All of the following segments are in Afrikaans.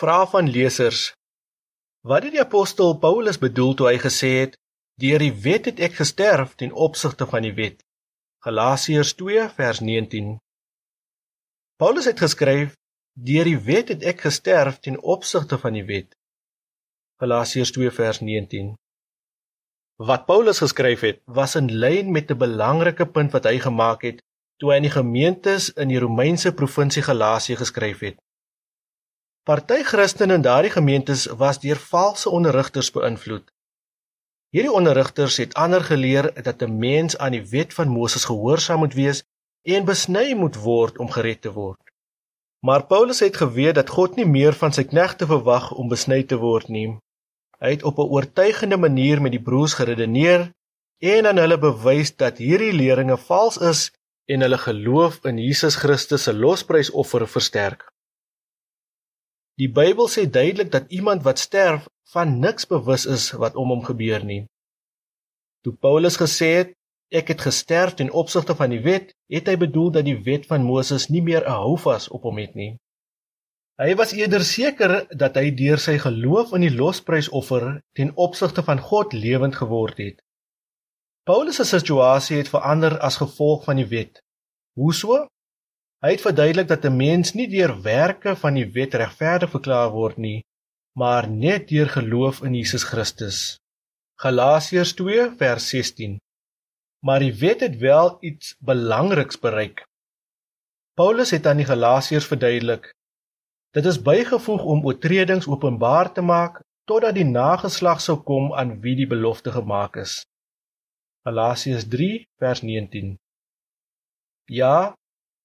Vrae van lesers. Wat het die apostel Paulus bedoel toe hy gesê het: "Deur die wet het ek gesterf ten opsigte van die wet"? Galasiërs 2 vers 19. Paulus het geskryf: "Deur die wet het ek gesterf ten opsigte van die wet." Galasiërs 2 vers 19. Wat Paulus geskryf het, was in lyn met 'n belangrike punt wat hy gemaak het toe hy aan die gemeentes in die Romeinse provinsie Galasië geskryf het. Party Christene in daardie gemeentes was deur valse onderrigters beïnvloed. Hierdie onderrigters het ander geleer dat 'n mens aan die wet van Moses gehoorsaam moet wees en besny moet word om gered te word. Maar Paulus het geweet dat God nie meer van sy knegte verwag om besny te word nie. Hy het op 'n oortuigende manier met die broers geredeneer en aan hulle bewys dat hierdie leringe vals is en hulle geloof in Jesus Christus se losprysoffer versterk. Die Bybel sê duidelik dat iemand wat sterf van niks bewus is wat om hom gebeur nie. Toe Paulus gesê het ek het gesterf ten opsigte van die wet, het hy bedoel dat die wet van Moses nie meer 'n houvas op hom het nie. Hy was eerder seker dat hy deur sy geloof in die losprysoffer ten opsigte van God lewend geword het. Paulus se situasie het verander as gevolg van die wet. Hoe so? Hy het verduidelik dat 'n mens nie deur werke van die wet regverdig verklaar word nie, maar net deur geloof in Jesus Christus. Galasiërs 2 vers 16. Maar die wet het wel iets belangriks bereik. Paulus het aan die Galasiërs verduidelik: Dit is bygevoeg om oortredings openbaar te maak totdat die nageslag sou kom aan wie die belofte gemaak is. Galasiërs 3 vers 19. Ja,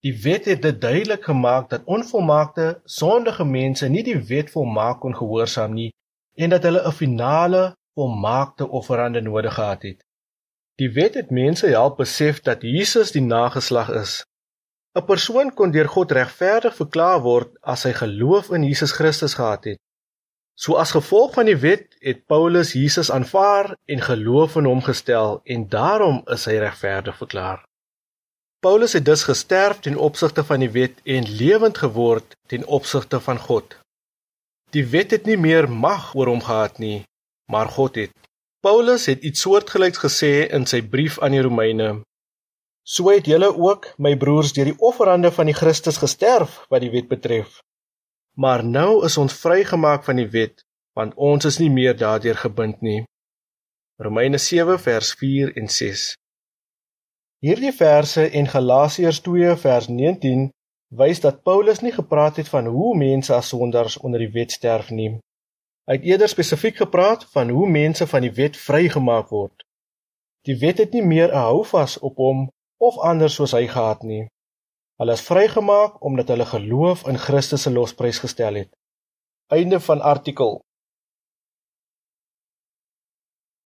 Die wet het dit duidelik gemaak dat onvolmaakte, sondige mense nie die wet volmaak kon gehoorsaam nie en dat hulle 'n finale, volmaakte offerande nodig gehad het. Die wet het mense help besef dat Jesus die nageslag is. 'n Persoon kon deur God regverdig verklaar word as hy geloof in Jesus Christus gehad het. So as gevolg van die wet het Paulus Jesus aanvaar en geloof in hom gestel en daarom is hy regverdig verklaar. Paulus het dus gesterf ten opsigte van die wet en lewend geword ten opsigte van God. Die wet het nie meer mag oor hom gehad nie, maar God het. Paulus het iets soortgelyks gesê in sy brief aan die Romeine. So het julle ook, my broers, deur die offerande van die Christus gesterf wat die wet betref. Maar nou is ons vrygemaak van die wet, want ons is nie meer daardeur gebind nie. Romeine 7 vers 4 en 6. Hierdie verse en Galasiërs 2 vers 19 wys dat Paulus nie gepraat het van hoe mense as sondaars onder die wet sterf nie. Hy het eerder spesifiek gepraat van hoe mense van die wet vrygemaak word. Die wet het nie meer 'n houvas op hom of anders soos hy gehad nie. Hulle is vrygemaak omdat hulle geloof in Christus se losprys gestel het. Einde van artikel